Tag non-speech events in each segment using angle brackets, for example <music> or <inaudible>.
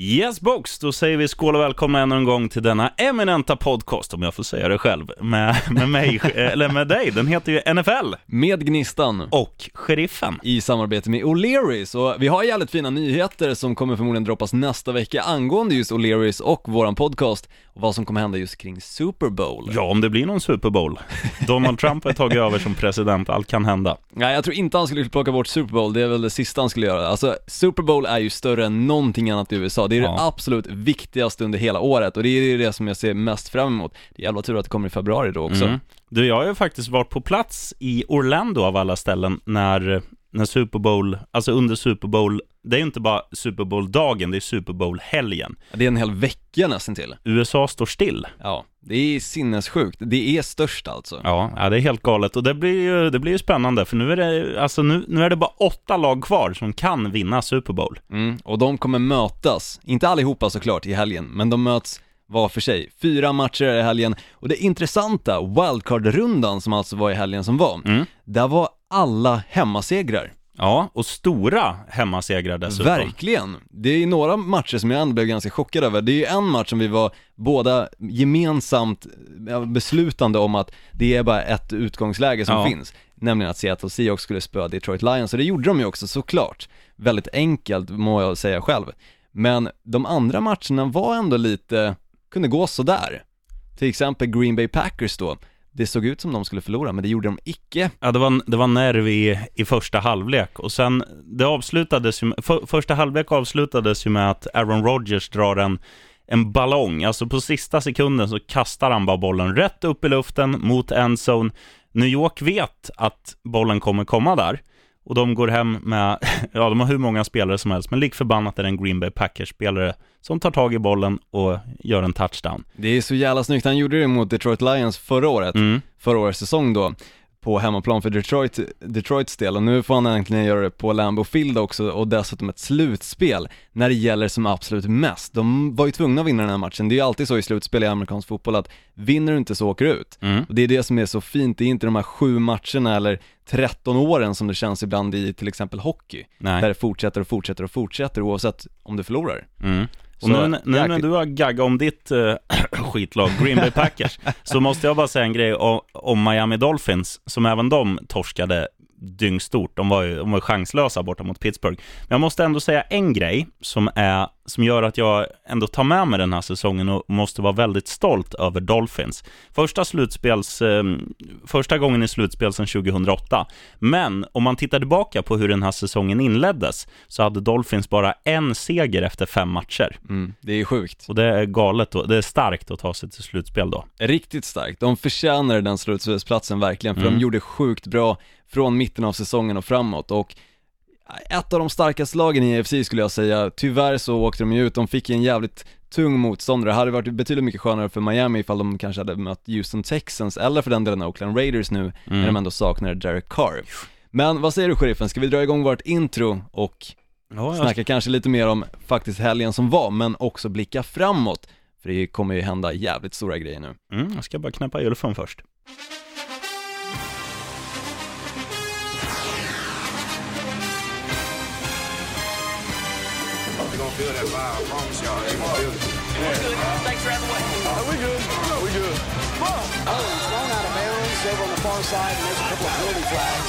Yes box, då säger vi skål och välkomna ännu en gång till denna eminenta podcast, om jag får säga det själv, med, med mig, <laughs> eller med dig. Den heter ju NFL. Med Gnistan. Och Sheriffen. I samarbete med O'Learys, och vi har jävligt fina nyheter som kommer förmodligen droppas nästa vecka angående just O'Learys och våran podcast och vad som kommer hända just kring Super Bowl. Ja, om det blir någon Super Bowl. Donald Trump har tagit över som president, allt kan hända. Nej, jag tror inte han skulle plocka bort Super Bowl, det är väl det sista han skulle göra. Alltså, Super Bowl är ju större än någonting annat i USA det är ja. det absolut viktigaste under hela året och det är det som jag ser mest fram emot. Det är jävla tur att det kommer i februari då också. Mm. Du, jag har ju faktiskt varit på plats i Orlando av alla ställen när, när Super Bowl, alltså under Super Bowl, det är ju inte bara Super Bowl-dagen, det är Super Bowl-helgen. Det är en hel vecka nästan till. USA står still. Ja, det är sinnessjukt. Det är störst alltså. Ja, ja det är helt galet och det blir ju, det blir ju spännande för nu är det, alltså nu, nu är det bara åtta lag kvar som kan vinna Super Bowl. Mm, och de kommer mötas, inte allihopa såklart i helgen, men de möts var för sig. Fyra matcher i helgen och det intressanta, wildcard-rundan som alltså var i helgen som var, mm. där var alla hemmasegrar. Ja, och stora hemmasegrar dessutom. Verkligen! Det är några matcher som jag ändå blev ganska chockad över. Det är ju en match som vi var båda gemensamt beslutande om att det är bara ett utgångsläge som ja. finns. Nämligen att Seattle Seahawks skulle spöa Detroit Lions, och det gjorde de ju också såklart. Väldigt enkelt må jag säga själv. Men de andra matcherna var ändå lite, kunde gå sådär. Till exempel Green Bay Packers då det såg ut som de skulle förlora, men det gjorde de icke. Ja, det var, det var nerv i, i första halvlek och sen, det avslutades ju, för, första halvlek avslutades ju med att Aaron Rodgers drar en, en ballong, alltså på sista sekunden så kastar han bara bollen rätt upp i luften mot endzone. New York vet att bollen kommer komma där och de går hem med, <laughs> ja de har hur många spelare som helst, men lik förbannat är det en Green Bay Packers-spelare som tar tag i bollen och gör en touchdown. Det är så jävla snyggt, han gjorde det mot Detroit Lions förra året, mm. förra årets säsong då på hemmaplan för Detroit, Detroits del och nu får han äntligen göra det på Lambeau Field också och dessutom ett slutspel när det gäller som absolut mest. De var ju tvungna att vinna den här matchen, det är ju alltid så i slutspel i amerikansk fotboll att vinner du inte så åker du ut. Mm. Och det är det som är så fint, det är inte de här sju matcherna eller 13 åren som det känns ibland i till exempel hockey. Nej. Där det fortsätter och fortsätter och fortsätter oavsett om du förlorar. Mm. Och nu, nu när du har gaggat om ditt äh, <clears throat> skitlag, Green Bay Packers, så måste jag bara säga en grej om, om Miami Dolphins, som även de torskade dyngstort. De var ju de var chanslösa borta mot Pittsburgh. Men jag måste ändå säga en grej som, är, som gör att jag ändå tar med mig den här säsongen och måste vara väldigt stolt över Dolphins. Första slutspels, eh, första gången i slutspel sedan 2008. Men om man tittar tillbaka på hur den här säsongen inleddes så hade Dolphins bara en seger efter fem matcher. Mm, det är sjukt. Och det är galet och det är starkt att ta sig till slutspel då. Riktigt starkt. De förtjänade den slutspelsplatsen verkligen, för mm. de gjorde sjukt bra från mitten av säsongen och framåt och ett av de starkaste lagen i EFC skulle jag säga, tyvärr så åkte de ju ut, de fick en jävligt tung motståndare, det hade varit betydligt mycket skönare för Miami ifall de kanske hade mött Houston Texans eller för den delen Oakland Raiders nu, mm. när de ändå saknar Derek Carr. Men vad säger du sheriffen, ska vi dra igång vårt intro och ja, snacka kanske lite mer om faktiskt helgen som var, men också blicka framåt, för det kommer ju hända jävligt stora grejer nu. Mm, jag ska bara knäppa julfrön först. Feel that vibe. I promise y'all. They gonna feel it. Yeah. good. Thanks for having me. Uh, we good. We good. Come on. Oh, he's thrown out of bounds over on the far side, and there's a couple of penalty flags.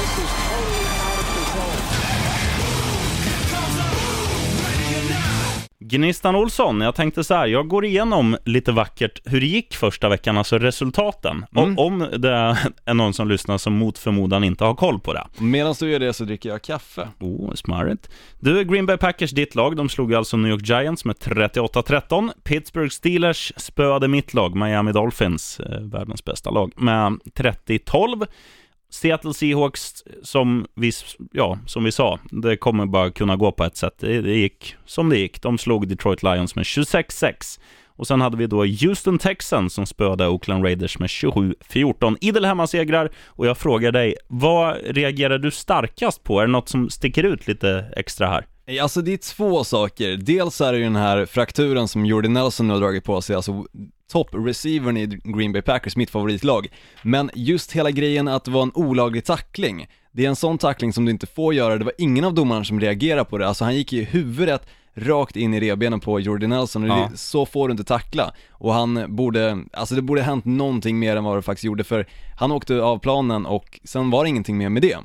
This is totally out of control. Gnistan Olsson, jag tänkte så här, jag går igenom lite vackert hur det gick första veckan, alltså resultaten. Mm. Och om det <laughs> är någon som lyssnar som mot förmodan inte har koll på det. Medan du gör det så dricker jag kaffe. Oh, smarrigt. Du, Green Bay Packers, ditt lag, de slog alltså New York Giants med 38-13. Pittsburgh Steelers spöade mitt lag, Miami Dolphins, eh, världens bästa lag, med 30-12. Seattle Seahawks, som vi, ja, som vi sa, det kommer bara kunna gå på ett sätt. Det, det gick som det gick. De slog Detroit Lions med 26-6. Och sen hade vi då Houston Texans som spöade Oakland Raiders med 27-14. Idel hemmasegrar och jag frågar dig, vad reagerar du starkast på? Är det något som sticker ut lite extra här? Alltså det är två saker. Dels är det ju den här frakturen som Jordi Nelson nu har dragit på sig, alltså topp-receivern i Green Bay Packers, mitt favoritlag. Men just hela grejen att det var en olaglig tackling, det är en sån tackling som du inte får göra, det var ingen av domarna som reagerade på det, alltså han gick i huvudet rakt in i revbenen på Jordi Nelson och Ja. det, så får du inte tackla. Och han borde, alltså det borde hänt någonting mer än vad det faktiskt gjorde för han åkte av planen och sen var det ingenting mer med det.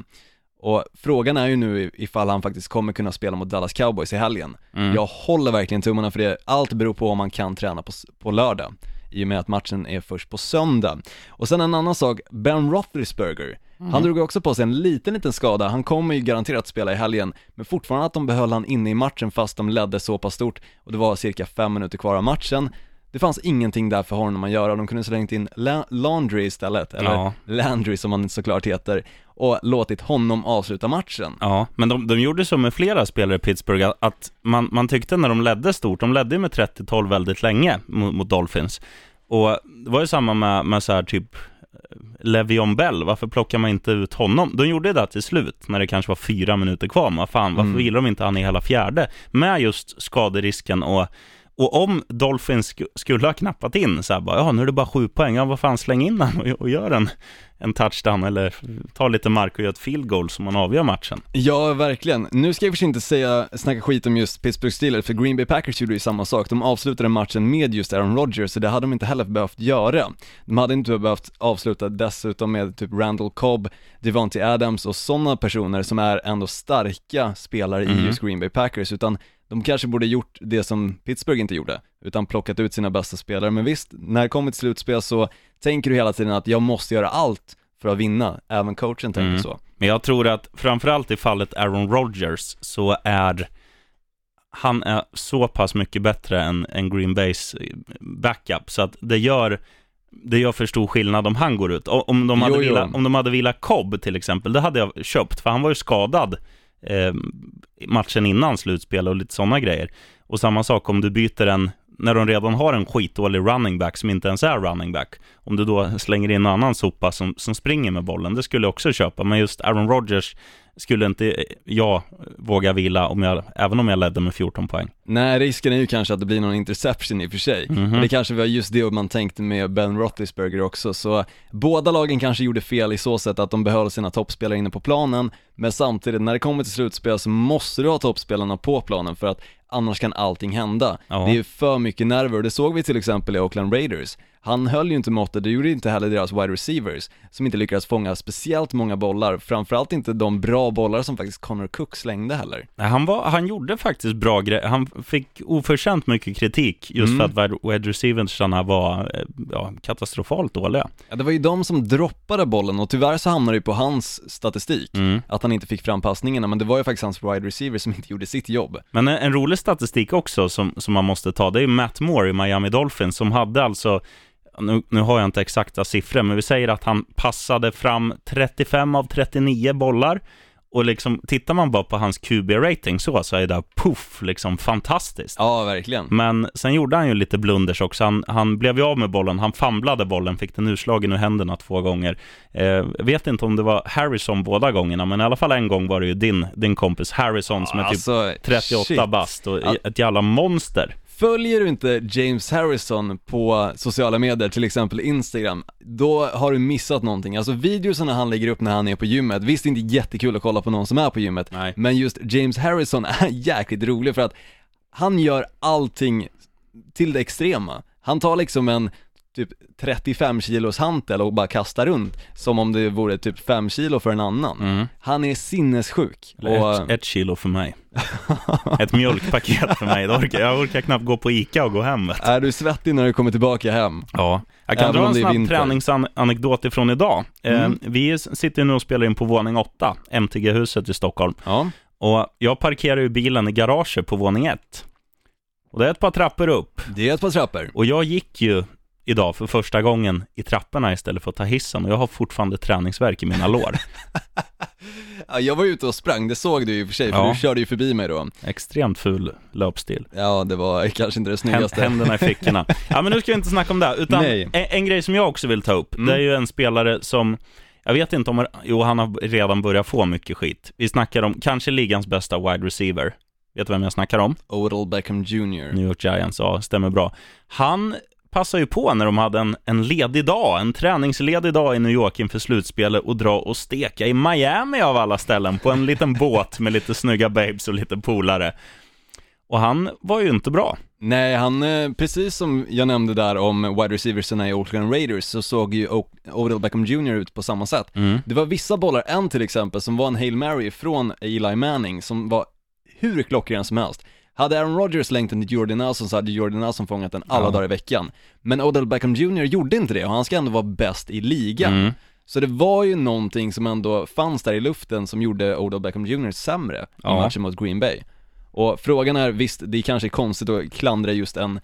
Och frågan är ju nu ifall han faktiskt kommer kunna spela mot Dallas Cowboys i helgen. Mm. Jag håller verkligen tummarna för det, allt beror på om man kan träna på, på lördag i och med att matchen är först på söndag. Och sen en annan sak, Ben Roethlisberger, han drog också på sig en liten, liten skada, han kommer ju garanterat spela i helgen, men fortfarande att de behöll han inne i matchen fast de ledde så pass stort och det var cirka fem minuter kvar av matchen. Det fanns ingenting där för honom att göra, de kunde slängt in La- Laundry istället, eller Ja. Landry som han såklart heter, och låtit honom avsluta matchen. Ja, men de, de gjorde så med flera spelare i Pittsburgh att- man, man tyckte när de ledde stort, de ledde med 30-12 väldigt länge mot, mot Dolphins. Och det var ju samma med, med så här typ eh, Le'Veon Bell, varför plockar man inte ut honom? De gjorde det till slut, när det kanske var fyra minuter kvar, vad fan, varför Mm. vill de inte han i hela fjärde? Med just skaderisken och och om Dolphins sk- skulle ha knappat in så här bara, ja nu är det bara sju poäng, ja vad fan släng in den och, gör en, en touchdown eller ta lite mark och gör ett field goal som man avgör matchen. Ja, verkligen. Nu ska jag förstås inte säga, snacka skit om just Pittsburgh Steelers, för Green Bay Packers gjorde ju samma sak. De avslutade matchen med just Aaron Rodgers, så det hade de inte heller behövt göra. De hade inte behövt avsluta dessutom med typ Randall Cobb, Devontae Adams och sådana personer som är ändå starka spelare Mhm. i just Green Bay Packers, utan de kanske borde gjort det som Pittsburgh inte gjorde, utan plockat ut sina bästa spelare. Men visst, när det kommer till slutspel så tänker du hela tiden att jag måste göra allt för att vinna, även coachen tänker Mm. så. Men jag tror att framförallt i fallet Aaron Rodgers så är han är så pass mycket bättre än, än Green Bays eh, backup så att det gör det gör för stor skillnad om han går ut. Om de hade, Jo, jo. Vila, om de hade vilat Cobb till exempel, det hade jag köpt, för han var ju skadad eh, matchen innan slutspel och lite sådana grejer. Och samma sak om du byter en, när de redan har en skitdålig running back som inte ens är running back, om du då slänger in en annan sopa som, som springer med bollen, det skulle jag också köpa. Men just Aaron Rodgers skulle inte jag våga vila, om jag, även om jag ledde med 14 poäng. Nej, risken är ju kanske att det blir någon interception i och för sig. Mhm. Och det kanske var just det man tänkte med Ben Roethlisberger också, så båda lagen kanske gjorde fel i så sätt att de behöll sina toppspelare inne på planen, men samtidigt när det kommer till slutspel så måste du ha toppspelarna på planen för att annars kan allting hända. Ja. Det är ju för mycket nerver, det såg vi till exempel i Oakland Raiders. Han höll ju inte måttet, det gjorde inte heller deras wide receivers, som inte lyckades fånga speciellt många bollar, framförallt inte de bra bollar som faktiskt Connor Cook slängde heller. Han, var, han gjorde faktiskt bra grejer. Han fick oförtjänt mycket kritik just Mm. för att wide- receiversarna var eh, ja, katastrofalt dåliga. Ja, det var ju de som droppade bollen och tyvärr så hamnade det ju på hans statistik, Mm. att han inte fick fram passningarna, men det var ju faktiskt hans wide receiver som <laughs> inte gjorde sitt jobb. Men en, en rolig statistik också som, som man måste ta, det är Matt Moore i Miami Dolphins som hade alltså nu, nu har jag inte exakta siffror, men vi säger att han passade fram 35 av 39 bollar. Och liksom, tittar man bara på hans QB-rating så, så är det puff, liksom fantastiskt. Ja, verkligen. Men sen gjorde han ju lite blunders också. Han, han blev ju av med bollen, han famlade bollen, fick den urslagen ur händerna två gånger. Eh, vet inte om det var Harrison båda gångerna, men i alla fall en gång var det ju din, din kompis Harrison som är typ Alltså, 38 shit. bast och Ja. ett jävla monster. Följer du inte James Harrison på sociala medier, till exempel Instagram, då har du missat någonting. Alltså videorna han lägger upp när han är på gymmet, visst det är inte jättekul att kolla på någon som är på gymmet, Nej. men just James Harrison <laughs> är jäkligt rolig för att han gör allting till det extrema. Han tar liksom en typ 35 kilos hantel och bara kastar runt som om det vore typ 5 kilo för en annan. Mm. Han är sinnessjuk. Och, ett, ett kilo för mig. ett mjölkpaket för mig. Orkar, jag orkar knappt gå på Ica och gå hem. är du svettig när du kommer tillbaka hem? Ja, jag kan Även dra en snabb träningsanekdot ifrån idag. Eh, Mm. vi sitter nu och spelar in på våning 8, MTG-huset i Stockholm. Ja. Och jag parkerar ju bilen i garaget på våning 1. Och det är ett par trappor upp. Det är ett par trappor. Och jag gick ju idag för första gången i trapporna istället för att ta hissen och jag har fortfarande träningsvärk i mina lår. <laughs> Ja, jag var ute och sprang, det såg du ju i och för sig, för Ja. du körde ju förbi mig då. Extremt ful löpstil. Ja, det var kanske inte det snyggaste. Händerna i fickorna. <laughs> Ja, men nu ska vi inte snacka om det, utan Nej. en, en grej som jag också vill ta upp, Mm. det är ju en spelare som, jag vet inte om, jo han har redan börjat få mycket skit. Vi snackar om kanske ligans bästa wide receiver. Vet du vem jag snackar om? Odell Beckham Jr. New York Giants, ja, stämmer bra. Han passar ju på när de hade en, en ledig dag, en träningsledig dag i New York inför slutspelet och dra och steka i Miami av alla ställen på en liten <laughs> båt med lite snygga babes och lite polare. Och han var ju inte bra. Nej, han, eh, precis som jag nämnde där om wide receiversarna i Oakland Raiders så såg ju Odell Beckham Jr ut på samma sätt. Mm. Det var vissa bollar, en till exempel, som var en Hail Mary från Eli Manning som var hur klockren som helst. Hade Aaron Rodgers längt den till Jordan Nelson så hade Jordan Nelson fångat den alla Ja. dagar i veckan. Men Odell Beckham Jr gjorde inte det och han ska ändå vara bäst i ligan. Mm. Så det var ju någonting som ändå fanns där i luften som gjorde Odell Beckham Jr sämre i Ja. matchen mot Green Bay. Och frågan är, visst det kanske är konstigt att klandra just en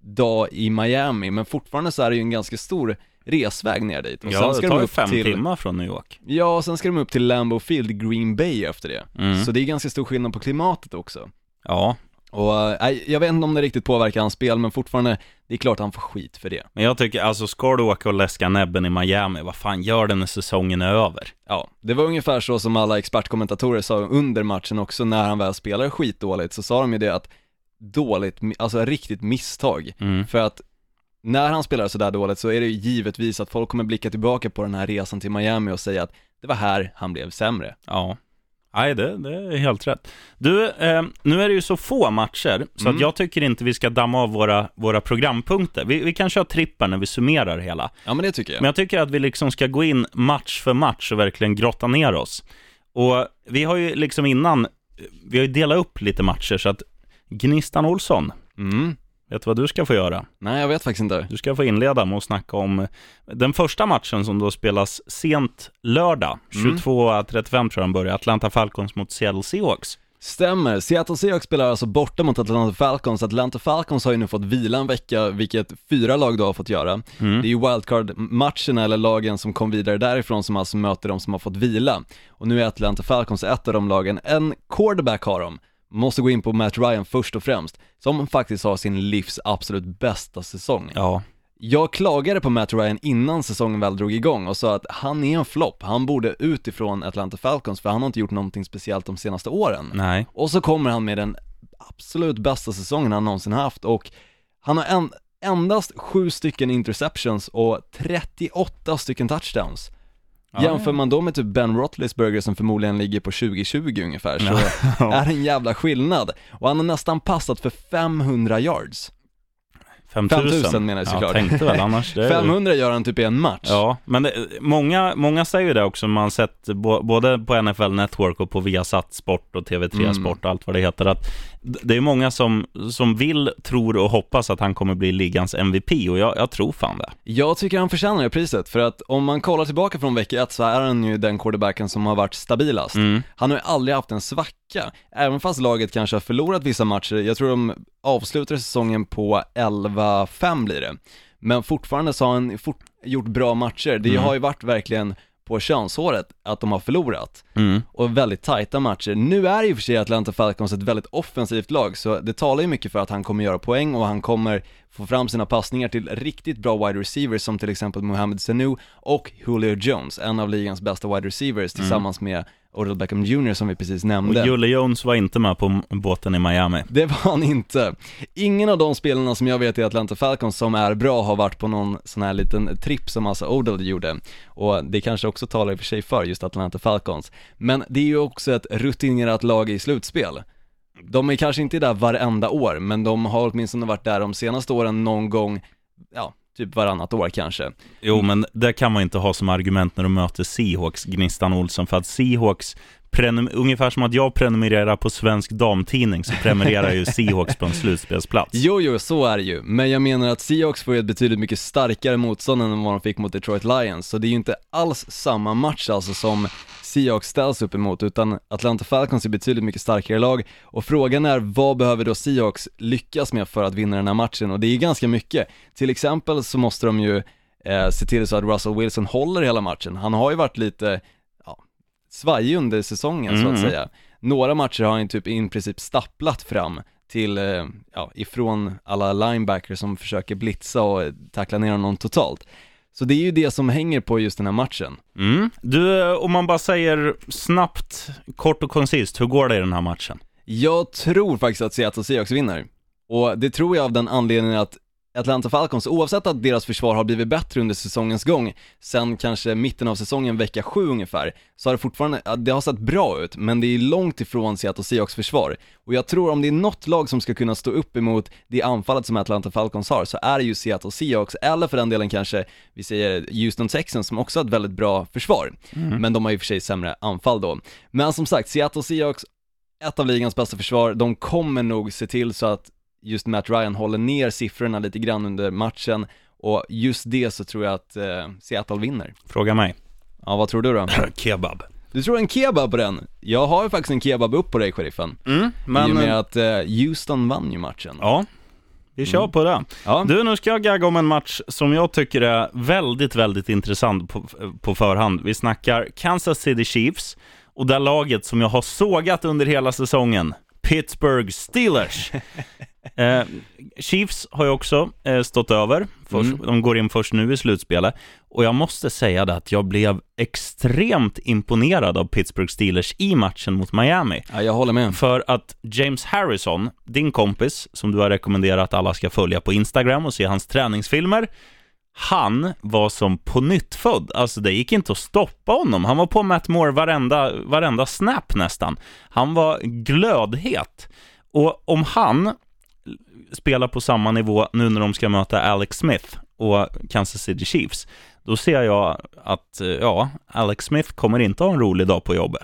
dag i Miami, men fortfarande så är det ju en ganska stor resväg ner dit. Och Ja, det ska tar de upp fem till, timmar från New York. Ja, och sen ska de upp till Lambeau Field, Green Bay efter det. Mm. Så det är ganska stor skillnad på klimatet också. Ja, Och äh, jag vet inte om det riktigt påverkar hans spel, men fortfarande, det är klart han får skit för det. men jag tycker, alltså ska du åka och läska näbben i Miami, vad fan gör det när säsongen är över? Ja, det var ungefär så som alla expertkommentatorer sa under matchen också när han väl spelar skitdåligt, så sa de ju det att dåligt, alltså riktigt misstag. Mm. För att när han spelar sådär dåligt så är det ju givetvis att folk kommer blicka tillbaka på den här resan till Miami och säga att det var här han blev sämre. Ja. Nej, det, det är helt rätt. Du, eh, nu är det ju så få matcher, så Mm. att jag tycker inte vi ska damma av våra, våra programpunkter. Vi, vi kan köra trippar när vi summerar hela. Ja men det tycker jag. Men jag tycker att vi liksom ska gå in match för match och verkligen grotta ner oss. Och vi har ju liksom innan, vi har ju delat upp lite matcher, så att Gnistan Olsson, Mm. Vet du vad du ska få göra? Nej jag vet faktiskt inte. Du ska få inleda med att snacka om den första matchen som då spelas sent lördag, Mm. 22.35 tror jag den börjar, Atlanta Falcons mot Seattle Seahawks. Stämmer, Seattle Seahawks spelar alltså borta mot Atlanta Falcons, Atlanta Falcons har ju nu fått vila en vecka, vilket fyra lag då har fått göra. Mm. Det är ju wildcard-matcherna eller lagen som kom vidare därifrån som alltså möter de som har fått vila. Och nu är Atlanta Falcons ett av de lagen, en quarterback har de, måste gå in på Matt Ryan först och främst, som faktiskt har sin livs absolut bästa säsong. Ja, Jag klagade på Matt Ryan innan säsongen väl drog igång och sa att han är en flopp, han borde ut ifrån Atlanta Falcons för han har inte gjort någonting speciellt de senaste åren. nej. Och så kommer han med den absolut bästa säsongen han någonsin haft och han har en, endast sju stycken interceptions och 38 stycken touchdowns. Ja. Jämför man då med typ Ben Roethlisberger som förmodligen ligger på 2020 ungefär så <laughs> är det en jävla skillnad. Och han har nästan passat för 500 yards. 5000. 5000 menar jag såklart. Ja, tänkte väl annars. Det är ju- 500 gör han typ i en match. Ja, men det, många, många säger ju det också, man har sett bo, både på NFL Network och på Viasat Sport och TV3 Mm. Sport och allt vad det heter, att det är många som, som vill, tror och hoppas att han kommer bli ligans MVP och jag, jag tror fan det. Jag tycker han förtjänar det priset, för att om man kollar tillbaka från vecka ett så är han ju den quarterbacken som har varit stabilast. Mm. Han har ju aldrig haft en svacka, även fast laget kanske har förlorat vissa matcher, jag tror de avslutar säsongen på 11-5 blir det. Men fortfarande så har han fort, gjort bra matcher, det Mm. har ju varit verkligen på könshåret att de har förlorat. Mm. Och väldigt tajta matcher. Nu är ju för sig Atlanta Falcons ett väldigt offensivt lag, så det talar ju mycket för att han kommer göra poäng och han kommer få fram sina passningar till riktigt bra wide receivers som till exempel Mohamed Sanu och Julio Jones, en av ligans bästa wide receivers tillsammans med Odell Beckham Jr som vi precis Och nämnde. Julie Jones var inte med på båten i Miami. Det var han inte. Ingen av de spelarna som jag vet i Atlanta Falcons som är bra har varit på någon sån här liten tripp som alltså Odell gjorde. Och det kanske också talar i och för sig för just Atlanta Falcons. Men det är ju också ett rutinerat lag i slutspel. De är kanske inte där varenda år, men de har åtminstone varit där de senaste åren någon gång, ja, typ varannat år kanske. Jo, men det kan man inte ha som argument när de möter Seahawks, Gnistan Olsson, för att Seahawks prenum- ungefär som att jag prenumererar på Svensk Damtidning så prenumererar ju <laughs> Seahawks på en slutspelsplats. Jo, jo, så är det ju. Men jag menar att Seahawks får ju ett betydligt mycket starkare motstånd än vad de fick mot Detroit Lions, så det är ju inte alls samma match alltså som Seahawks ställs upp emot, utan Atlanta Falcons är betydligt mycket starkare lag, och frågan är vad behöver då Seahawks lyckas med för att vinna den här matchen, och det är ganska mycket. Till exempel så måste de ju eh, se till så att Russell Wilson håller hela matchen. Han har ju varit lite, svajig under säsongen så att Mm. säga. Några matcher har han ju typ i princip stapplat fram till, eh, ja, ifrån alla linebackers som försöker blitza och eh, tackla ner honom totalt. Så det är ju det som hänger på just den här matchen. Mm. Du, om man bara säger snabbt, kort och koncist, hur går det i den här matchen? Jag tror faktiskt att Seattle Seahawks vinner. Och det tror jag av den anledningen att Atlanta Falcons, oavsett att deras försvar har blivit bättre under säsongens gång, sen kanske mitten av säsongen, vecka 7 ungefär, så har det fortfarande, det har sett bra ut, men det är långt ifrån Seattle Seahawks försvar. Och jag tror om det är något lag som ska kunna stå upp emot det anfallet som Atlanta Falcons har, så är det ju Seattle Seahawks, eller för den delen kanske, vi säger Houston Texans som också har ett väldigt bra försvar, mm. men de har ju för sig sämre anfall då. Men som sagt, Seattle Seahawks, ett av ligans bästa försvar, de kommer nog se till så att just Matt Ryan håller ner siffrorna lite grann under matchen och just det så tror jag att eh, Seattle vinner. Fråga mig. Ja, vad tror du då? <clears throat> kebab. Du tror en kebab på den? Jag har ju faktiskt en kebab upp på dig, sheriffen. Mm, men... I och med att eh, Houston vann ju matchen. Ja, vi kör mm. på det. Ja. Du, nu ska jag gagga om en match som jag tycker är väldigt, väldigt intressant på, på förhand. Vi snackar Kansas City Chiefs och det laget som jag har sågat under hela säsongen, Pittsburgh Steelers. <laughs> Eh, Chiefs har ju också eh, stått över. Först, mm. De går in först nu i slutspelet. Och jag måste säga det att jag blev extremt imponerad av Pittsburgh Steelers i matchen mot Miami. Ja, jag håller med. För att James Harrison, din kompis, som du har rekommenderat att alla ska följa på Instagram och se hans träningsfilmer, han var som på nytt född. Alltså det gick inte att stoppa honom. Han var på Matt Moore varenda, varenda snap nästan. Han var glödhet. Och om han spelar på samma nivå nu när de ska möta Alex Smith och Kansas City Chiefs, då ser jag att, eh, ja, Alex Smith kommer inte ha en rolig dag på jobbet.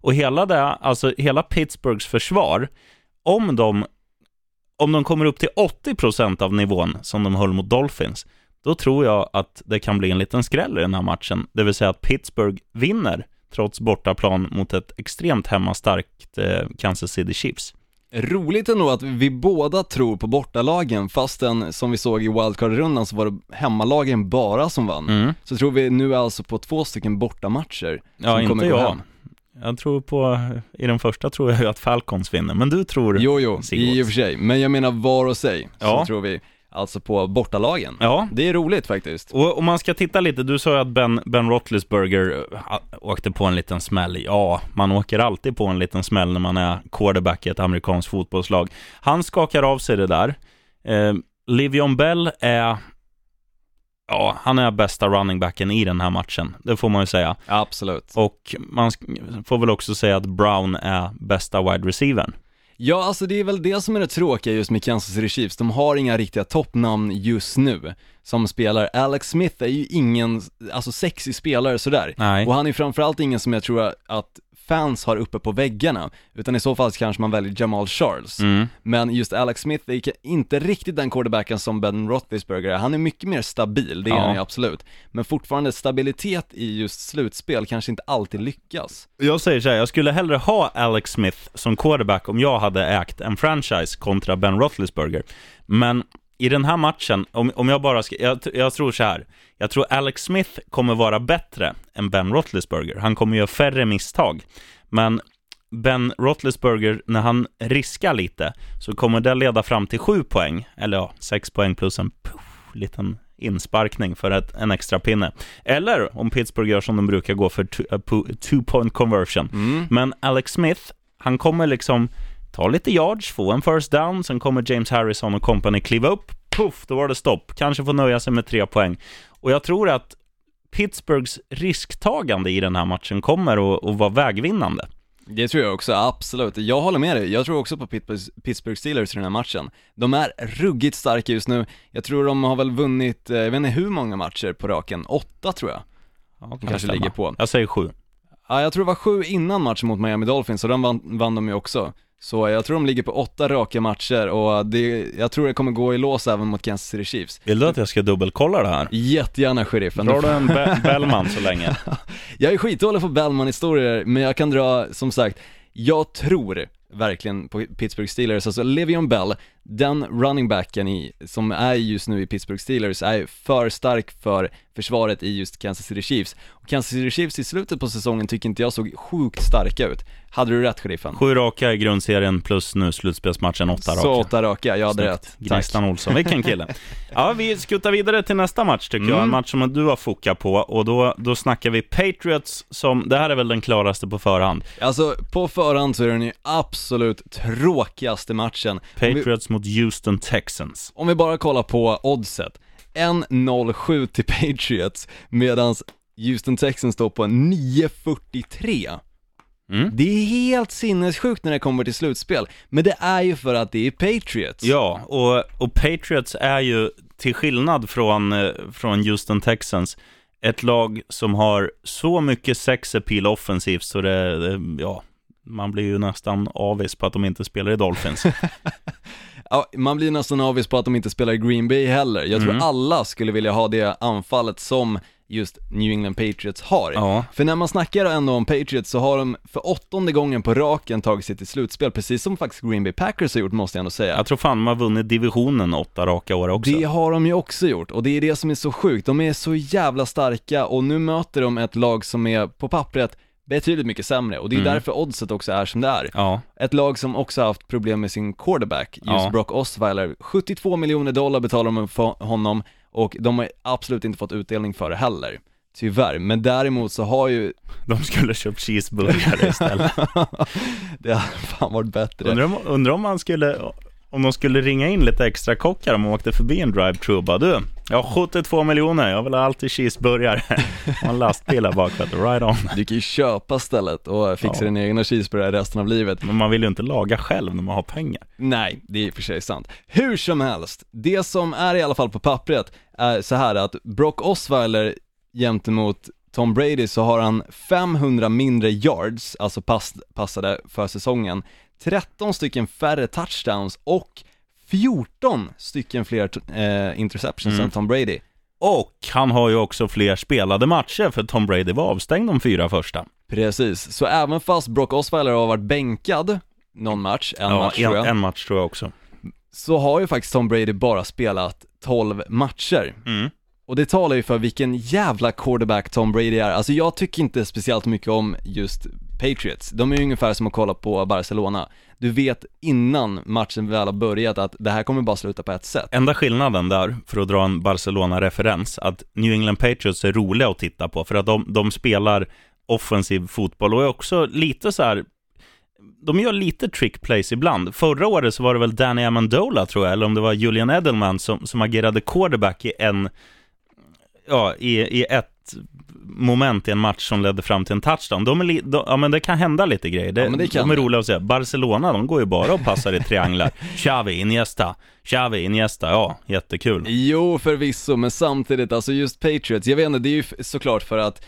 Och hela det, alltså hela Pittsburghs försvar, om de, om de kommer upp till 80% av nivån som de höll mot Dolphins, då tror jag att det kan bli en liten skräll i den här matchen. Det vill säga att Pittsburgh vinner trots bortaplan mot ett extremt hemmastarkt eh, Kansas City Chiefs. Roligt ändå att vi båda tror på bortalagen, fastän som vi såg i wildcard-rundan så var det hemmalagen bara som vann. Mm. Så tror vi nu alltså på två stycken bortamatcher Ja, som inte kommer jag. Hem. Jag tror på, i den första tror jag ju att Falcons vinner, men du tror Jo, jo, i och för sig, men jag menar var och sig, ja. så tror vi alltså på bortalagen. Ja. Det är roligt faktiskt. Och om man ska titta lite, du sa ju att Ben, ben Roethlisberger äh, åkte på en liten smäll. Ja, man åker alltid på en liten smäll när man är quarterback i ett amerikanskt fotbollslag. Han skakar av sig det där. Eh, Livion Bell är Ja, han är bästa running backen i den här matchen. Det får man ju säga. Absolut. Och man får väl också säga att Brown är bästa wide receivern. Ja, alltså det är väl det som är det tråkiga just med Kansas City Chiefs, de har inga riktiga toppnamn just nu som spelar. Alex Smith är ju ingen, alltså sexig spelare sådär. Nej. Och han är framförallt ingen som jag tror att fans har uppe på väggarna, utan i så fall kanske man väljer Jamal Charles. Mm. Men just Alex Smith är inte riktigt den quarterbacken som Ben Roethlisberger är, han är mycket mer stabil, det är ja. han ju absolut. Men fortfarande stabilitet i just slutspel kanske inte alltid lyckas. Jag säger så här, jag skulle hellre ha Alex Smith som quarterback om jag hade ägt en franchise kontra Ben Roethlisberger. Men i den här matchen, om, om jag bara ska, jag, jag, tror så här, jag tror Alex Smith kommer vara bättre än Ben Roethlisberger. Han kommer göra färre misstag. Men Ben Roethlisberger, när han riskar lite, så kommer det leda fram till sju poäng, eller ja, sex poäng plus en puff, liten insparkning för ett, en extra pinne. Eller om Pittsburgh gör som de brukar gå för two point conversion. Mm. Men Alex Smith, han kommer liksom ta lite yards, få en first down, sen kommer James Harrison och company kliva upp, puff, då var det stopp. Kanske få nöja sig med tre poäng. Och jag tror att Pittsburghs risktagande i den här matchen kommer att, vara vägvinnande. Det tror jag också, absolut. Jag håller med dig, jag tror också på Pittsburgh Steelers i den här matchen. De är ruggigt starka just nu, jag tror de har väl vunnit, eh, jag vet inte hur många matcher på raken, åtta tror jag. Ja, kan kanske ligger på. Jag säger sju. Ja, jag tror det var sju innan matchen mot Miami Dolphins, och den vann, vann de ju också. Så jag tror de ligger på åtta raka matcher och det, jag tror det kommer gå i lås även mot Kansas City Chiefs. Vill du att jag ska dubbelkolla det här? Jättegärna sheriffen. Drar du en Be Bellman så länge? <laughs> jag är skitdålig på Bellman-historier, men jag kan dra, som sagt, jag tror verkligen på Pittsburgh Steelers, alltså Le'Veon Bell, den running backen i, som är just nu i Pittsburgh Steelers är för stark för försvaret i just Kansas City Chiefs. Och Kansas City Chiefs i slutet på säsongen tycker inte jag såg sjukt starka ut. Hade du rätt sheriffen? Sju raka i grundserien plus nu slutspelsmatchen åtta raka. Så åtta raka, jag hade Snyggt. rätt. Gnistan Olsson, vilken kille. <laughs> ja, vi skuttar vidare till nästa match tycker mm. jag, en mm. match som du har fokat på och då, då snackar vi Patriots som, det här är väl den klaraste på förhand? Alltså, på förhand så är den ju absolut tråkigaste matchen. Patriots mot Houston Texans. Om vi bara kollar på oddset, 1.07 till Patriots, medan Houston Texans står på 9.43. Mm. Det är helt sinnessjukt när det kommer till slutspel, men det är ju för att det är Patriots. Ja, och, och Patriots är ju, till skillnad från, eh, från Houston Texans, ett lag som har så mycket sex appeal offensivt så det, det ja, man blir ju nästan avis på att de inte spelar i Dolphins. <laughs> Ja, man blir nästan avis på att de inte spelar i Green Bay heller. Jag tror Mm. alla skulle vilja ha det anfallet som just New England Patriots har. ja, För när man snackar ändå om Patriots så har de för åttonde gången på raken tagit sig till slutspel, precis som faktiskt Green Bay Packers har gjort måste jag ändå säga. jag tror fan de har vunnit divisionen åtta raka år också. Det har de ju också gjort, och det är det som är så sjukt. De är så jävla starka och nu möter de ett lag som är på pappret betydligt mycket sämre och det är Mm. därför oddset också är som det är. Ja, Ett lag som också haft problem med sin quarterback, just Ja. Brock Osweiler. 72 miljoner dollar betalar de för honom och de har absolut inte fått utdelning för det heller. Tyvärr, men däremot så har ju, <laughs> de skulle köpt cheeseburgare istället. <laughs> det har fan varit bättre. undrar, om, undrar om man skulle, om de skulle ringa in lite extra kockar om de åkte förbi en drive-thru och bara du, jag har 72 miljoner, jag vill ha alltid cheeseburgare. <laughs> Och en lastbil här bak, right on. Du kan ju köpa stället och fixa Ja. din egna cheeseburgare resten av livet. Men man vill ju inte laga själv när man har pengar. Nej, det är i och för sig sant. Hur som helst, det som är i alla fall på pappret är så här att Brock Osweiler gentemot Tom Brady så har han 500 mindre yards, alltså pass, passade för säsongen, 13 stycken färre touchdowns och 14 stycken fler eh, interceptions Mm. än Tom Brady. Och han har ju också fler spelade matcher, för Tom Brady var avstängd de fyra första. Precis, så även fast Brock Osweiler har varit bänkad någon match, en ja, match tror jag, en, en match tror jag också. så har ju faktiskt Tom Brady bara spelat 12 matcher. Mm. Och det talar ju för vilken jävla quarterback Tom Brady är. Alltså jag tycker inte speciellt mycket om just Patriots. De är ju ungefär som att kolla på Barcelona. Du vet innan matchen väl har börjat att det här kommer bara sluta på ett sätt. Enda skillnaden där, för att dra en Barcelona-referens, att New England Patriots är roliga att titta på, för att de, de spelar offensiv fotboll och är också lite så här de gör lite trick plays ibland. Förra året så var det väl Danny Amendola tror jag, eller om det var Julian Edelman som, som agerade quarterback i en, ja, i, i ett moment i en match som ledde fram till en touchdown. De är li, de, ja men det kan hända lite grejer. Det, Ja, det kan de är roliga att se. Barcelona, de går ju bara och passar i trianglar. <laughs> Xavi, Iniesta, Xavi, Iniesta, ja, jättekul. Jo, förvisso, men samtidigt, alltså just Patriots, jag vet inte, det är ju såklart för att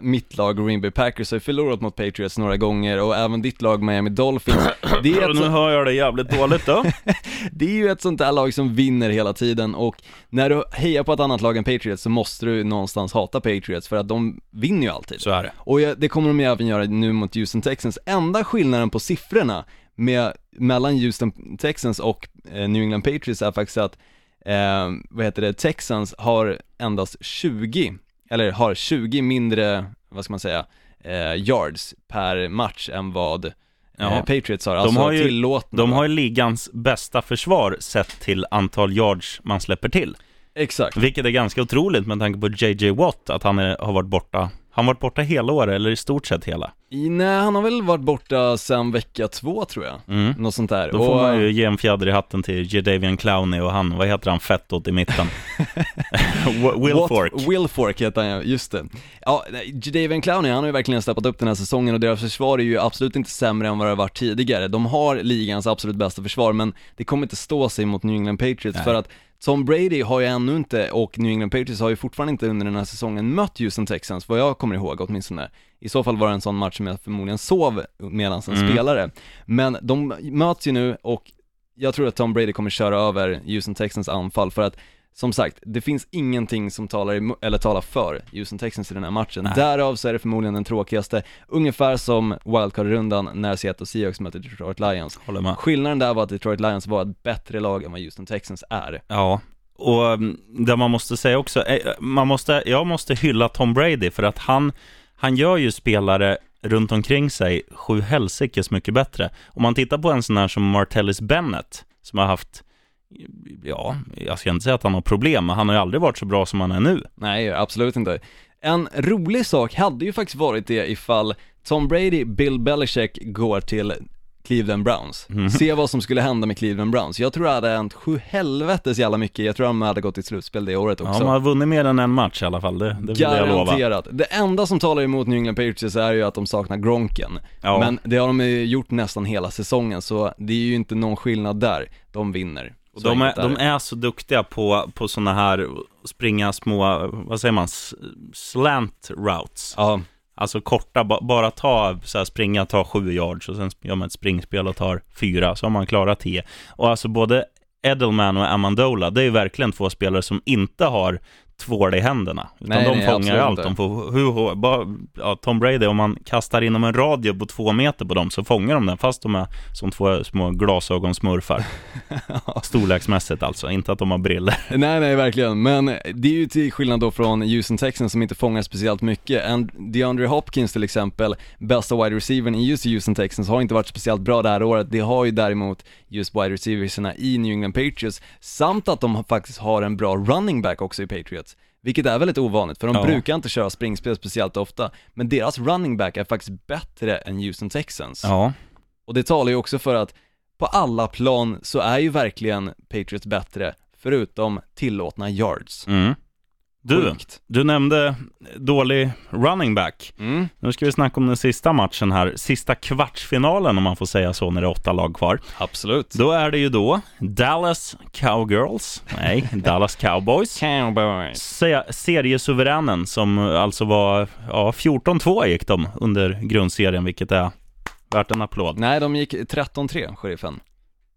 mitt lag Green Bay Packers har ju förlorat mot Patriots några gånger och även ditt lag Miami Dolphins. <clears throat> Det är, ett nu så, hör jag det jävligt dåligt då. <laughs> det är ju ett sånt där lag som vinner hela tiden och när du hejar på ett annat lag än Patriots så måste du någonstans hata Patriots för att de vinner ju alltid. Så är det. Och det kommer de ju även göra nu mot Houston Texans. Enda skillnaden på siffrorna med, mellan Houston Texans och eh, New England Patriots är faktiskt att, eh, vad heter det, Texans har endast 20, eller har 20 mindre, vad ska man säga, eh, yards per match än vad eh, Ja. Patriots har. Alltså har ju- tillåtna. De har ju ligans bästa försvar sett till antal yards man släpper till. Exakt. Vilket är ganska otroligt med tanke på JJ Watt, att han är, har varit borta. Han varit borta hela året, eller i stort sett hela. I, nej, han har väl varit borta sedan vecka två tror jag. Mm. Något sånt där. Då får Och- man ju ge en fjäder i hatten till Jadavian Clowney och han, vad heter han, fettot i mitten? <laughs> Will What- Fork. Will Fork heter han ja, just det. Ja, Jadavian Clowney, han har ju verkligen steppat upp den här säsongen och deras försvar är ju absolut inte sämre än vad det har varit tidigare. De har ligans absolut bästa försvar, men det kommer inte stå sig mot New England Patriots Nej. för att Tom Brady har ju ännu inte, och New England Patriots har ju fortfarande inte under den här säsongen mött Houston Texans, vad jag kommer ihåg åtminstone. I så fall var det en sån match som jag förmodligen sov medan han Mm. spelade. Men de möts ju nu och jag tror att Tom Brady kommer köra över Houston Texans anfall för att som sagt, det finns ingenting som talar, eller talar för Houston Texans i den här matchen. Nej. Därav så är det förmodligen den tråkigaste, ungefär som wildcard-rundan när Seattle Seahawks mötte Detroit Lions. Håller med. Skillnaden där var att Detroit Lions var ett bättre lag än vad Houston Texans är. Ja, och mm, det man måste säga också, eh, man måste, jag måste hylla Tom Brady för att han, han gör ju spelare runt omkring sig sju helsikes mycket bättre. Om man tittar på en sån här som Martellus Bennett, som har haft, ja, jag ska inte säga att han har problem, men han har ju aldrig varit så bra som han är nu. Nej, absolut inte. En rolig sak hade ju faktiskt varit det ifall Tom Brady, Bill Belichick går till Cleveland Browns. Mhm. Se vad som skulle hända med Cleveland Browns. Jag tror det hade hänt sju helvetes jävla mycket. Jag tror de hade gått till slutspel det året Ja, också. de har vunnit mer än en match i alla fall, det, det vill jag lova. Garanterat. Det enda som talar emot New England Patriots är ju att de saknar Gronken. Ja. Men det har de ju gjort nästan hela säsongen, så det är ju inte någon skillnad där. De vinner. Så De är, de är så duktiga på, på sådana här, springa små, vad säger man, slant routes. Ja, Alltså korta, ba, bara ta, så här, springa, ta sju yards och sen gör man ett springspel och tar fyra, så har man klarat tio. Och alltså både Edelman och Amandola, det är ju verkligen två spelare som inte har tvål i händerna. Utan Nej, de nej, fångar allt. inte. De får hur, bara, ja, Tom Brady, om man kastar inom en radie på två meter på dem så fångar de den, fast de är som två små glasögonsmurfar. <laughs> Storleksmässigt alltså, inte att de har briller. <laughs> nej nej verkligen, men det är ju till skillnad då från Houston Texans som inte fångar speciellt mycket. En DeAndre Hopkins till exempel, bästa wide receivern i just Houston Texans, har inte varit speciellt bra det här året. Det har ju däremot just wide receiversarna i New England Patriots, samt att de faktiskt har en bra running back också i Patriots. Vilket är väldigt ovanligt, för de Ja. brukar inte köra springspel speciellt ofta, men deras running back är faktiskt bättre än Houston Texans. Ja, Och det talar ju också för att på alla plan så är ju verkligen Patriots bättre, förutom tillåtna yards. mm. Du, Sjukt. du nämnde dålig running back. Mm. Nu ska vi snacka om den sista matchen här, sista kvartsfinalen om man får säga så när det är åtta lag kvar. Absolut. Då är det ju då Dallas Cowgirls, nej, <laughs> Dallas Cowboys. Cowboys. Se seriesuveränen som alltså var, ja, 14-2 gick de under grundserien, vilket är värt en applåd. Nej, de gick 13-3, sheriffen.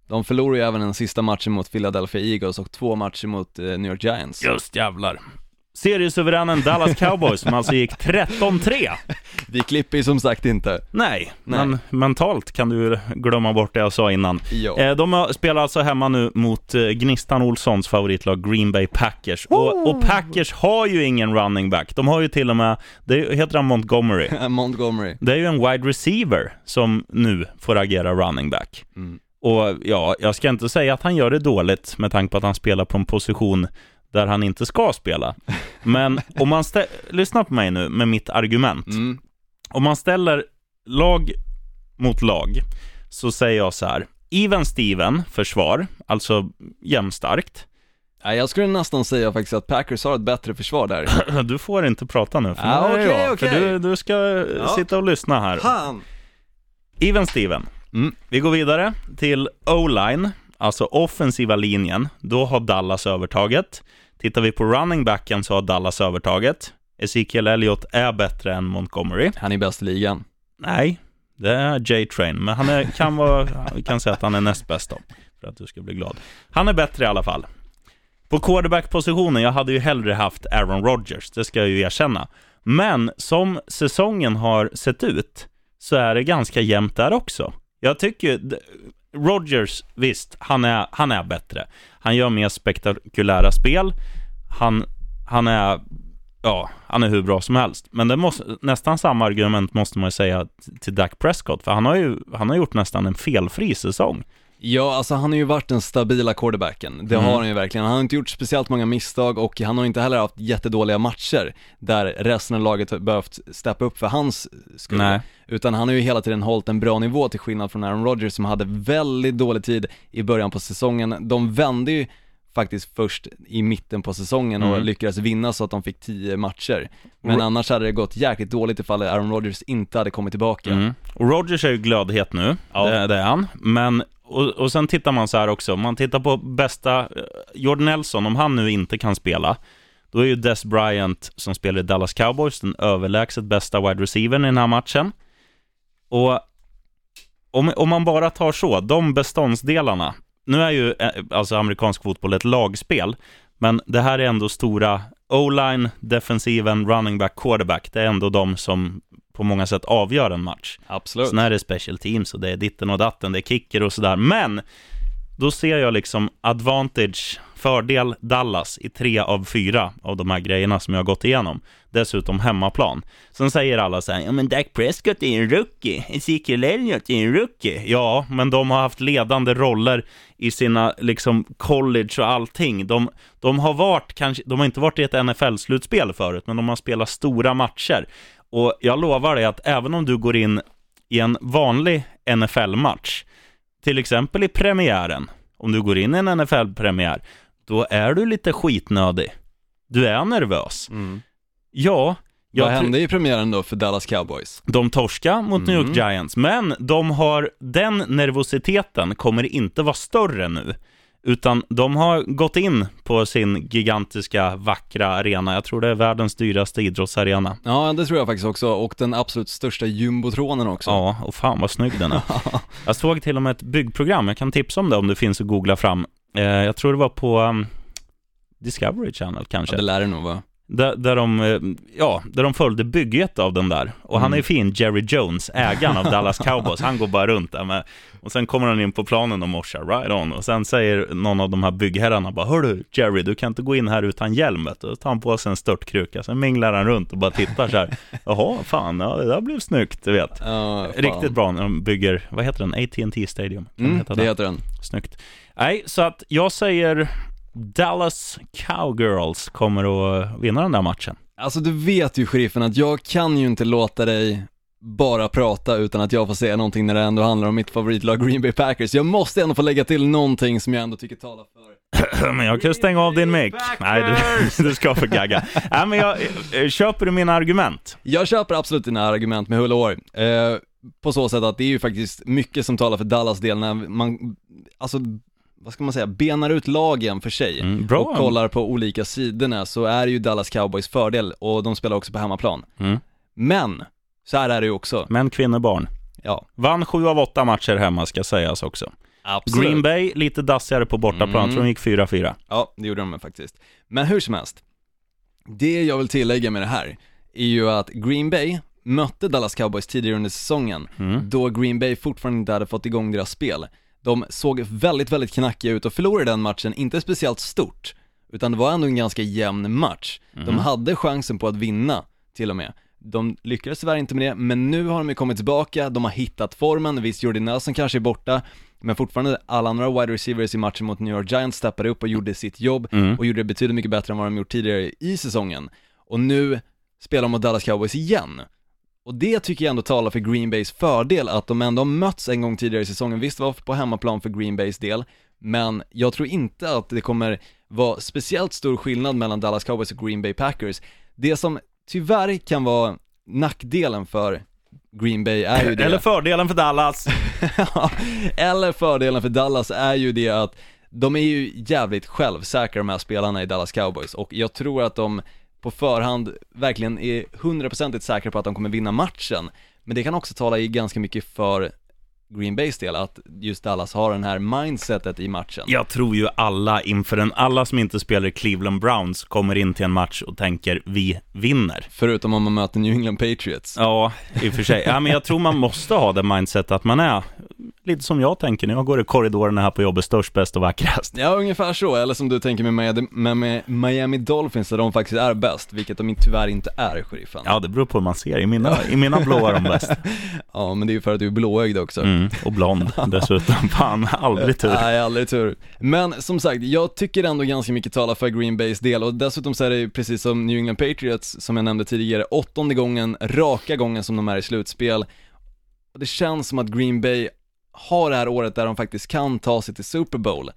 De förlorade ju även den sista matchen mot Philadelphia Eagles och två matcher mot eh, New York Giants. Just jävlar. Seriesuveränen Dallas Cowboys som alltså gick 13-3. Vi klipper ju som sagt inte. Nej, Nej. men mentalt kan du glömma bort det jag sa innan. Ja. Eh, De spelar alltså hemma nu mot eh, Gnistan Olssons favoritlag Green Bay Packers. Och, och Packers har ju ingen running back. De har ju till och med, det heter han Montgomery. <laughs> Montgomery. Det är ju en wide receiver som nu får agera running back. Mm. Och ja, jag ska inte säga att han gör det dåligt med tanke på att han spelar på en position där han inte ska spela. Men om man stä- lyssna på mig nu med mitt argument. Mm. Om man ställer lag mot lag så säger jag så här. Even Steven, försvar, alltså jämnstarkt. Nej, jag skulle nästan säga faktiskt att Packers har ett bättre försvar där. <clears throat> Du får inte prata nu, för, Ah, nu är okej, jag, okej. för du, du ska Ja. sitta och lyssna här. Fan! Even Steven. Mm. Vi går vidare till O-line, alltså offensiva linjen. Då har Dallas övertaget. Tittar vi på running backen så har Dallas övertaget. Ezekiel Elliott är bättre än Montgomery. Han är bäst i ligan. Nej, det är J-Train, men han är, kan vara, vi kan säga att han är näst bäst då, för att du ska bli glad. Han är bättre i alla fall. På quarterback-positionen, jag hade ju hellre haft Aaron Rodgers, det ska jag ju erkänna. Men som säsongen har sett ut, så är det ganska jämnt där också. Jag tycker, Rodgers, visst, han är, han är bättre. Han gör mer spektakulära spel. Han, han är ja, han är hur bra som helst. Men det måste, nästan samma argument måste man ju säga till Dak Prescott, för han har ju han har gjort nästan en felfri säsong. Ja, alltså han har ju varit den stabila quarterbacken, det Mm. har han ju verkligen. Han har inte gjort speciellt många misstag och han har inte heller haft jättedåliga matcher där resten av laget har behövt steppa upp för hans skull. Nej. Utan han har ju hela tiden hållit en bra nivå till skillnad från Aaron Rodgers som hade väldigt dålig tid i början på säsongen. De vände ju faktiskt först i mitten på säsongen och Mm. lyckades vinna så att de fick 10 matcher. Men Ro- annars hade det gått jäkligt dåligt ifall Aaron Rodgers inte hade kommit tillbaka. Mm. Och Rodgers är ju glödhet nu, Ja. det, det är han. Men, och, och sen tittar man så här också, man tittar på bästa, eh, Jordan Nelson, om han nu inte kan spela, då är ju Des Bryant som spelar i Dallas Cowboys den överlägset bästa wide receivern i den här matchen. Och om, om man bara tar så, de beståndsdelarna, nu är ju eh, alltså amerikansk fotboll ett lagspel, men det här är ändå stora O-line, defensiven, running back, quarterback, det är ändå de som på många sätt avgör en match. Absolut. Sen är det special teams och det är ditten och datten, det är kicker och sådär. Men då ser jag liksom advantage, fördel Dallas i tre av fyra av de här grejerna som jag har gått igenom. Dessutom hemmaplan. Sen säger alla så här, ja men Dak Prescott är en rookie, Ezekiel Elliott är en rookie. Ja, men de har haft ledande roller i sina liksom college och allting. De, de har varit, kanske, de har inte varit i ett NFL-slutspel förut, men de har spelat stora matcher. Och jag lovar dig att även om du går in i en vanlig NFL-match, till exempel i premiären, om du går in i en NFL-premiär, då är du lite skitnödig. Du är nervös. Mm. Ja, jag Vad hände i premiären då för Dallas Cowboys? de torska mot New York Mm. Giants, men de har, den nervositeten kommer inte vara större nu. Utan de har gått in på sin gigantiska, vackra arena. Jag tror det är världens dyraste idrottsarena. Ja, det tror jag faktiskt också, och den absolut största jumbotronen också. Ja, och fan vad snygg den är. <laughs> Jag såg till och med ett byggprogram, jag kan tipsa om det om det finns att googla fram. Eh, jag tror det var på um, Discovery Channel kanske. Ja, det lär det nog vara. Där, där, de, eh, ja, där de följde bygget av den där. Och han är ju fin, Jerry Jones, ägaren av Dallas <laughs> Cowboys. Han går bara runt där med, och sen kommer han in på planen och morsar, right on. Och sen säger någon av de här byggherrarna bara, hörru Jerry, du kan inte gå in här utan hjälm. vet du." Då tar han på sig en störtkruka, sen minglar han runt och bara tittar så här. <laughs> Jaha, fan, ja, det där blev snyggt, du vet. Fan. Riktigt bra när de bygger, vad heter den, AT&T Stadium? Kan Mm, heta det det? heter den. Snyggt. Nej, så att jag säger Dallas Cowgirls kommer att vinna den där matchen. Alltså du vet ju sheriffen att jag kan ju inte låta dig bara prata utan att jag får säga någonting när det ändå handlar om mitt favoritlag Green Bay Packers. Jag måste ändå få lägga till någonting som jag ändå tycker talar för. <clears throat> Men jag kan stänga av din mick. Nej, du, <laughs> du ska få gagga. Nej, men jag, eh, köper du mina argument? Jag köper absolut dina argument med hull och hår. Eh, på så sätt att det är ju faktiskt mycket som talar för Dallas del när man, alltså vad ska man säga, benar ut lagen för sig Mm, och kollar på olika sidorna så är det ju Dallas Cowboys fördel och de spelar också på hemmaplan. Mm. Men, så här är det ju också. Män, kvinnor, barn. Ja, Vann sju av åtta matcher hemma, ska sägas också. absolut. Green Bay, lite dassigare på bortaplan. Mm. Jag tror de gick 4-4. Ja, det gjorde de faktiskt. Men hur som helst, det jag vill tillägga med det här är ju att Green Bay mötte Dallas Cowboys tidigare under säsongen, Mm. då Green Bay fortfarande inte hade fått igång deras spel. De såg väldigt, väldigt knackiga ut och förlorade den matchen, inte speciellt stort, utan det var ändå en ganska jämn match. De hade chansen på att vinna, till och med. De lyckades tyvärr inte med det, men nu har de ju kommit tillbaka, de har hittat formen, visst Jordi Nelson kanske är borta, men fortfarande alla andra wide receivers i matchen mot New York Giants steppade upp och gjorde sitt jobb Mm. och gjorde det betydligt mycket bättre än vad de gjort tidigare i säsongen. Och nu spelar de mot Dallas Cowboys igen. Och det tycker jag ändå talar för Green Bays fördel, att de ändå har mötts en gång tidigare i säsongen. Visst det var på hemmaplan för Green Bays del, men jag tror inte att det kommer vara speciellt stor skillnad mellan Dallas Cowboys och Green Bay Packers. Det som tyvärr kan vara nackdelen för Green Bay är ju det Eller fördelen för Dallas. <laughs> Eller fördelen för Dallas är ju det att de är ju jävligt självsäkra de här spelarna i Dallas Cowboys och jag tror att de på förhand verkligen är hundraprocentigt säkra på att de kommer vinna matchen. Men det kan också tala i ganska mycket för Green Bays del, att just Dallas har den här mindsetet i matchen. Jag tror ju alla inför en, alla som inte spelar Cleveland Browns kommer in till en match och tänker vi vinner. Förutom om man möter New England Patriots. Ja, i och för sig. Ja, men jag tror man måste ha det mindset att man är lite som jag tänker när jag går i korridorerna här på jobbet, störst, bäst och vackrast. Ja, ungefär så, eller som du tänker med Miami, med, med Miami Dolphins där de faktiskt är bäst, vilket de tyvärr inte är, sheriffen. Ja, det beror på hur man ser. I mina, i mina blå är de bäst. <laughs> Ja, men det är ju för att du är blåögd också. Mm, och blond <laughs> dessutom. Fan, aldrig tur. Nej, aldrig tur. Men som sagt, jag tycker ändå ganska mycket talar för Green Bays del och dessutom så är det ju precis som New England Patriots, som jag nämnde tidigare, åttonde gången, raka gången som de är i slutspel. Det känns som att Green Bay har det här året där de faktiskt kan ta sig till Super Bowl.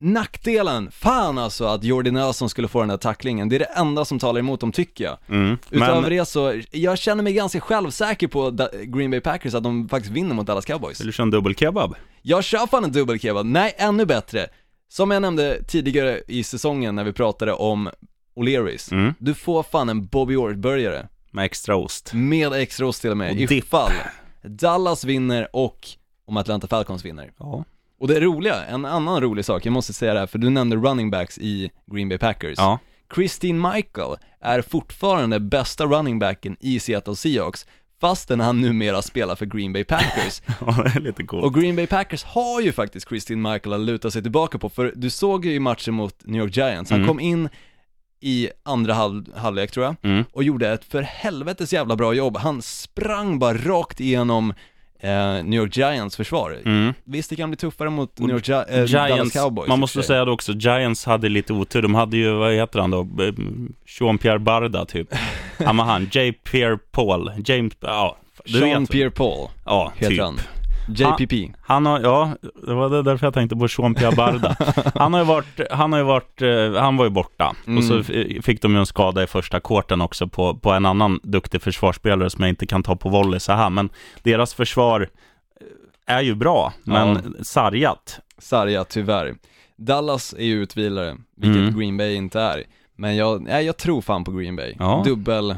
Nackdelen, fan alltså att Jordi Nelson skulle få den där tacklingen, det är det enda som talar emot dem tycker jag. Mm. Utöver Men, det så, jag känner mig ganska självsäker på Green Bay Packers att de faktiskt vinner mot Dallas Cowboys. vill du köra en dubbelkebab? Jag kör fan en dubbelkebab, nej ännu bättre. Som jag nämnde tidigare i säsongen när vi pratade om O'Learys. Mm. Du får fan en Bobby Orr-burgare. Med extra ost. Med extra ost till och med, Och dipp. ifall Dallas vinner och om Atlanta Falcons vinner. Ja. Och det roliga, en annan rolig sak, jag måste säga det här för du nämnde running backs i Green Bay Packers. Ja. Christine Michael är fortfarande bästa running backen i Seattle Seahawks, fastän han numera spelar för Green Bay Packers. <laughs> ja, det är lite coolt. Och Green Bay Packers har ju faktiskt Christine Michael att luta sig tillbaka på, för du såg ju i matchen mot New York Giants, han Mm. kom in i andra halv, halvlek tror jag, Mm. och gjorde ett för helvetes jävla bra jobb. Han sprang bara rakt igenom eh, New York Giants försvar. Mm. Visst, det kan bli tuffare mot New York Gi- eh, Dallas Giants, Cowboys. man måste säga det också, Giants hade lite otur. De hade ju, vad heter han då? Jean-Pierre Barda typ. Ja <laughs> men han, J. Pierre Paul. James, ja. Du Sean vet. Pierre Paul Ja, heter typ. han. JPP. Han har, ja, det var därför jag tänkte på Jean-Pierre Barda. <laughs> Han har ju varit, han har ju varit, eh, han var ju borta. Mm. Och så f- fick de ju en skada i första korten också på, på en annan duktig försvarsspelare som jag inte kan ta på volley så här. Men deras försvar är ju bra, men sargat. Sarja, tyvärr. Dallas är ju utvilare, vilket Mm. Green Bay inte är. Men jag, nej, jag tror fan på Green Bay. Ja. Dubbel,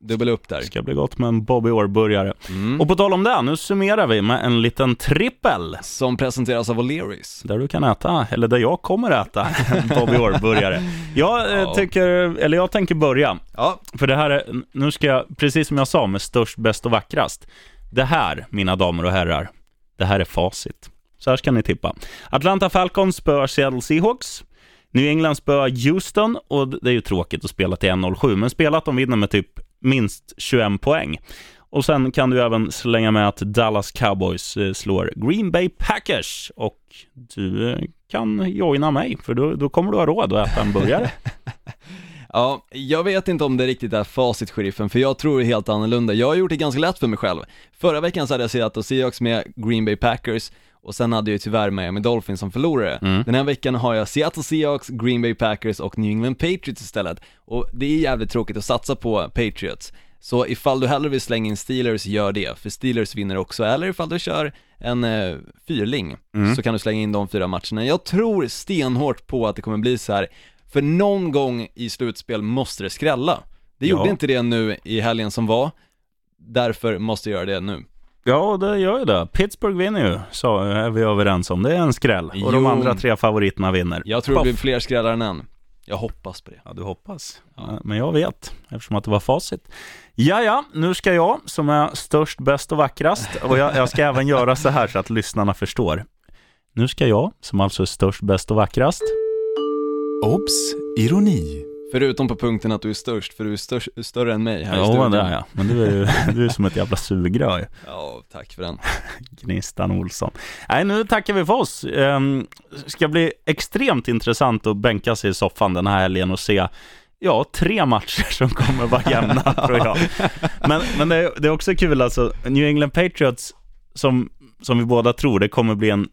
dubbel upp där. Det ska bli gott med en Bobby Orr-burgare. Mm. Och på tal om det, nu summerar vi med en liten trippel. Som presenteras av O'Learys. Där du kan äta, eller där jag kommer äta, Bobby Orr-burgare. Jag eh, Ja. tycker, eller jag tänker börja. Ja, För det här är, nu ska jag, precis som jag sa, med störst, bäst och vackrast. Det här, mina damer och herrar, det här är facit. Så här ska ni tippa. Atlanta Falcons spöar Seattle Seahawks. New England spöar Houston och det är ju tråkigt att spela till 1-0-7, men spela att de vinner med typ minst 21 poäng. Och sen kan du även slänga med att Dallas Cowboys eh, slår Green Bay Packers och du eh, kan joina mig, för då, då kommer du ha råd att äta en burgare. <laughs> Ja, jag vet inte om det riktigt är facit sheriffen, för jag tror helt annorlunda. Jag har gjort det ganska lätt för mig själv. Förra veckan så hade jag Seattle Seahawks med Green Bay Packers, och sen hade jag ju tyvärr Miami Dolphins som förlorare. Mm. Den här veckan har jag Seattle Seahawks, Green Bay Packers och New England Patriots istället. Och det är jävligt tråkigt att satsa på Patriots. Så ifall du hellre vill slänga in Steelers, gör det, för Steelers vinner också. Eller ifall du kör en eh, fyrling, Mm. så kan du slänga in de fyra matcherna. Jag tror stenhårt på att det kommer bli så här. för någon gång i slutspel måste det skrälla. Det Ja. gjorde inte det nu i helgen som var, därför måste jag göra det nu. Ja, det gör ju det. Pittsburgh vinner ju, så är vi överens om. Det är en skräll. Och de Jo. andra tre favoriterna vinner. Jag tror det Poff. blir fler skrällar än en. Jag hoppas på det. Ja, du hoppas. Ja. Men jag vet, eftersom att det var facit. Ja, ja, nu ska jag, som är störst, bäst och vackrast, och jag, jag ska även göra så här så att lyssnarna förstår. Nu ska jag, som alltså är störst, bäst och vackrast, Obs! Ironi. Förutom på punkten att du är störst, för du är störst, större än mig här i Ja, studion. det är jag. Men du är ju <laughs> du är som ett jävla sugrör. Ja, tack för den. <laughs> Gnistan Olsson. Nej, nu tackar vi för oss. Um, ska bli extremt intressant att bänka sig i soffan den här helgen och se Ja, tre matcher som kommer vara jämna <laughs> tror jag. Men, men det, är, det är också kul alltså, New England Patriots som, som vi båda tror, det kommer bli en,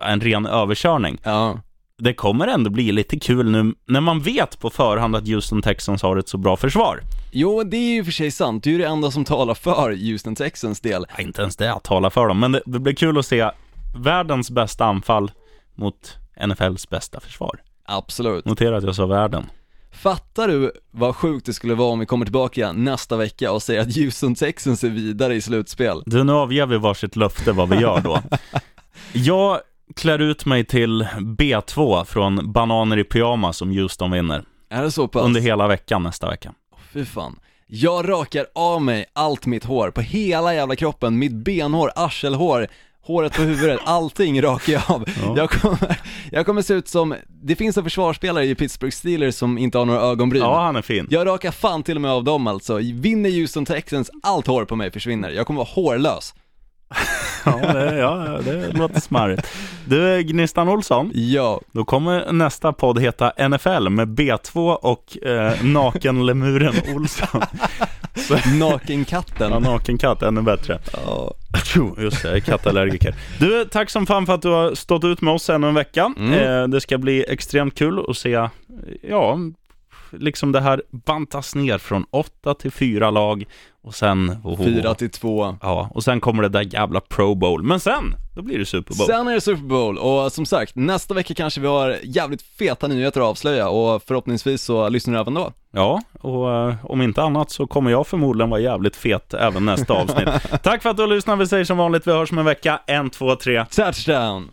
en ren överkörning. Ja, Det kommer ändå bli lite kul nu när man vet på förhand att Houston Texans har ett så bra försvar. jo det är ju för sig sant, det är ju det enda som talar för Houston Texans del. Ja, inte ens det att tala för dem, men det, det blir kul att se världens bästa anfall mot NFLs bästa försvar. Absolut. Notera att jag sa världen. Fattar du vad sjukt det skulle vara om vi kommer tillbaka nästa vecka och säger att Houston Texans är vidare i slutspel? Du, nu avger vi varsitt löfte vad vi gör då. <laughs> Jag klär ut mig till B2 från Bananer i pyjamas om Houston vinner. Är det så pass? Under hela veckan nästa vecka. Fy fan. Jag rakar av mig allt mitt hår, på hela jävla kroppen, mitt benhår, arselhår, håret på huvudet, <laughs> allting rakar jag av. Ja. Jag, kommer, jag kommer se ut som, det finns en försvarsspelare i Pittsburgh Steelers som inte har några ögonbryn. Ja, han är fin. Jag rakar fan till och med av dem alltså. Vinner Houston Texans, allt hår på mig försvinner. Jag kommer vara hårlös. Ja, det, ja, det låter smarrigt. Du, Gnistan Olsson, Ja, då kommer nästa podd heta NFL med B2 och eh, Nakenlemuren Olsson. nakenkatten. Ja, nakenkatt, ännu bättre. Ja. Just det, jag är kattallergiker. Du, tack som fan för att du har stått ut med oss ännu en vecka. Mm. Eh, det ska bli extremt kul att se, ja, liksom det här bantas ner från åtta till fyra lag och sen... Oh, Fyra till två. Ja, och sen kommer det där jävla Pro Bowl. Men sen, då blir det Super Bowl. Sen är det Super Bowl och som sagt, nästa vecka kanske vi har jävligt feta nyheter att avslöja och förhoppningsvis så lyssnar du även då. Ja, och eh, om inte annat så kommer jag förmodligen vara jävligt fet även nästa avsnitt. <laughs> Tack för att du har lyssnat. Vi säger som vanligt, vi hörs om en vecka. En, två, tre. Touchdown!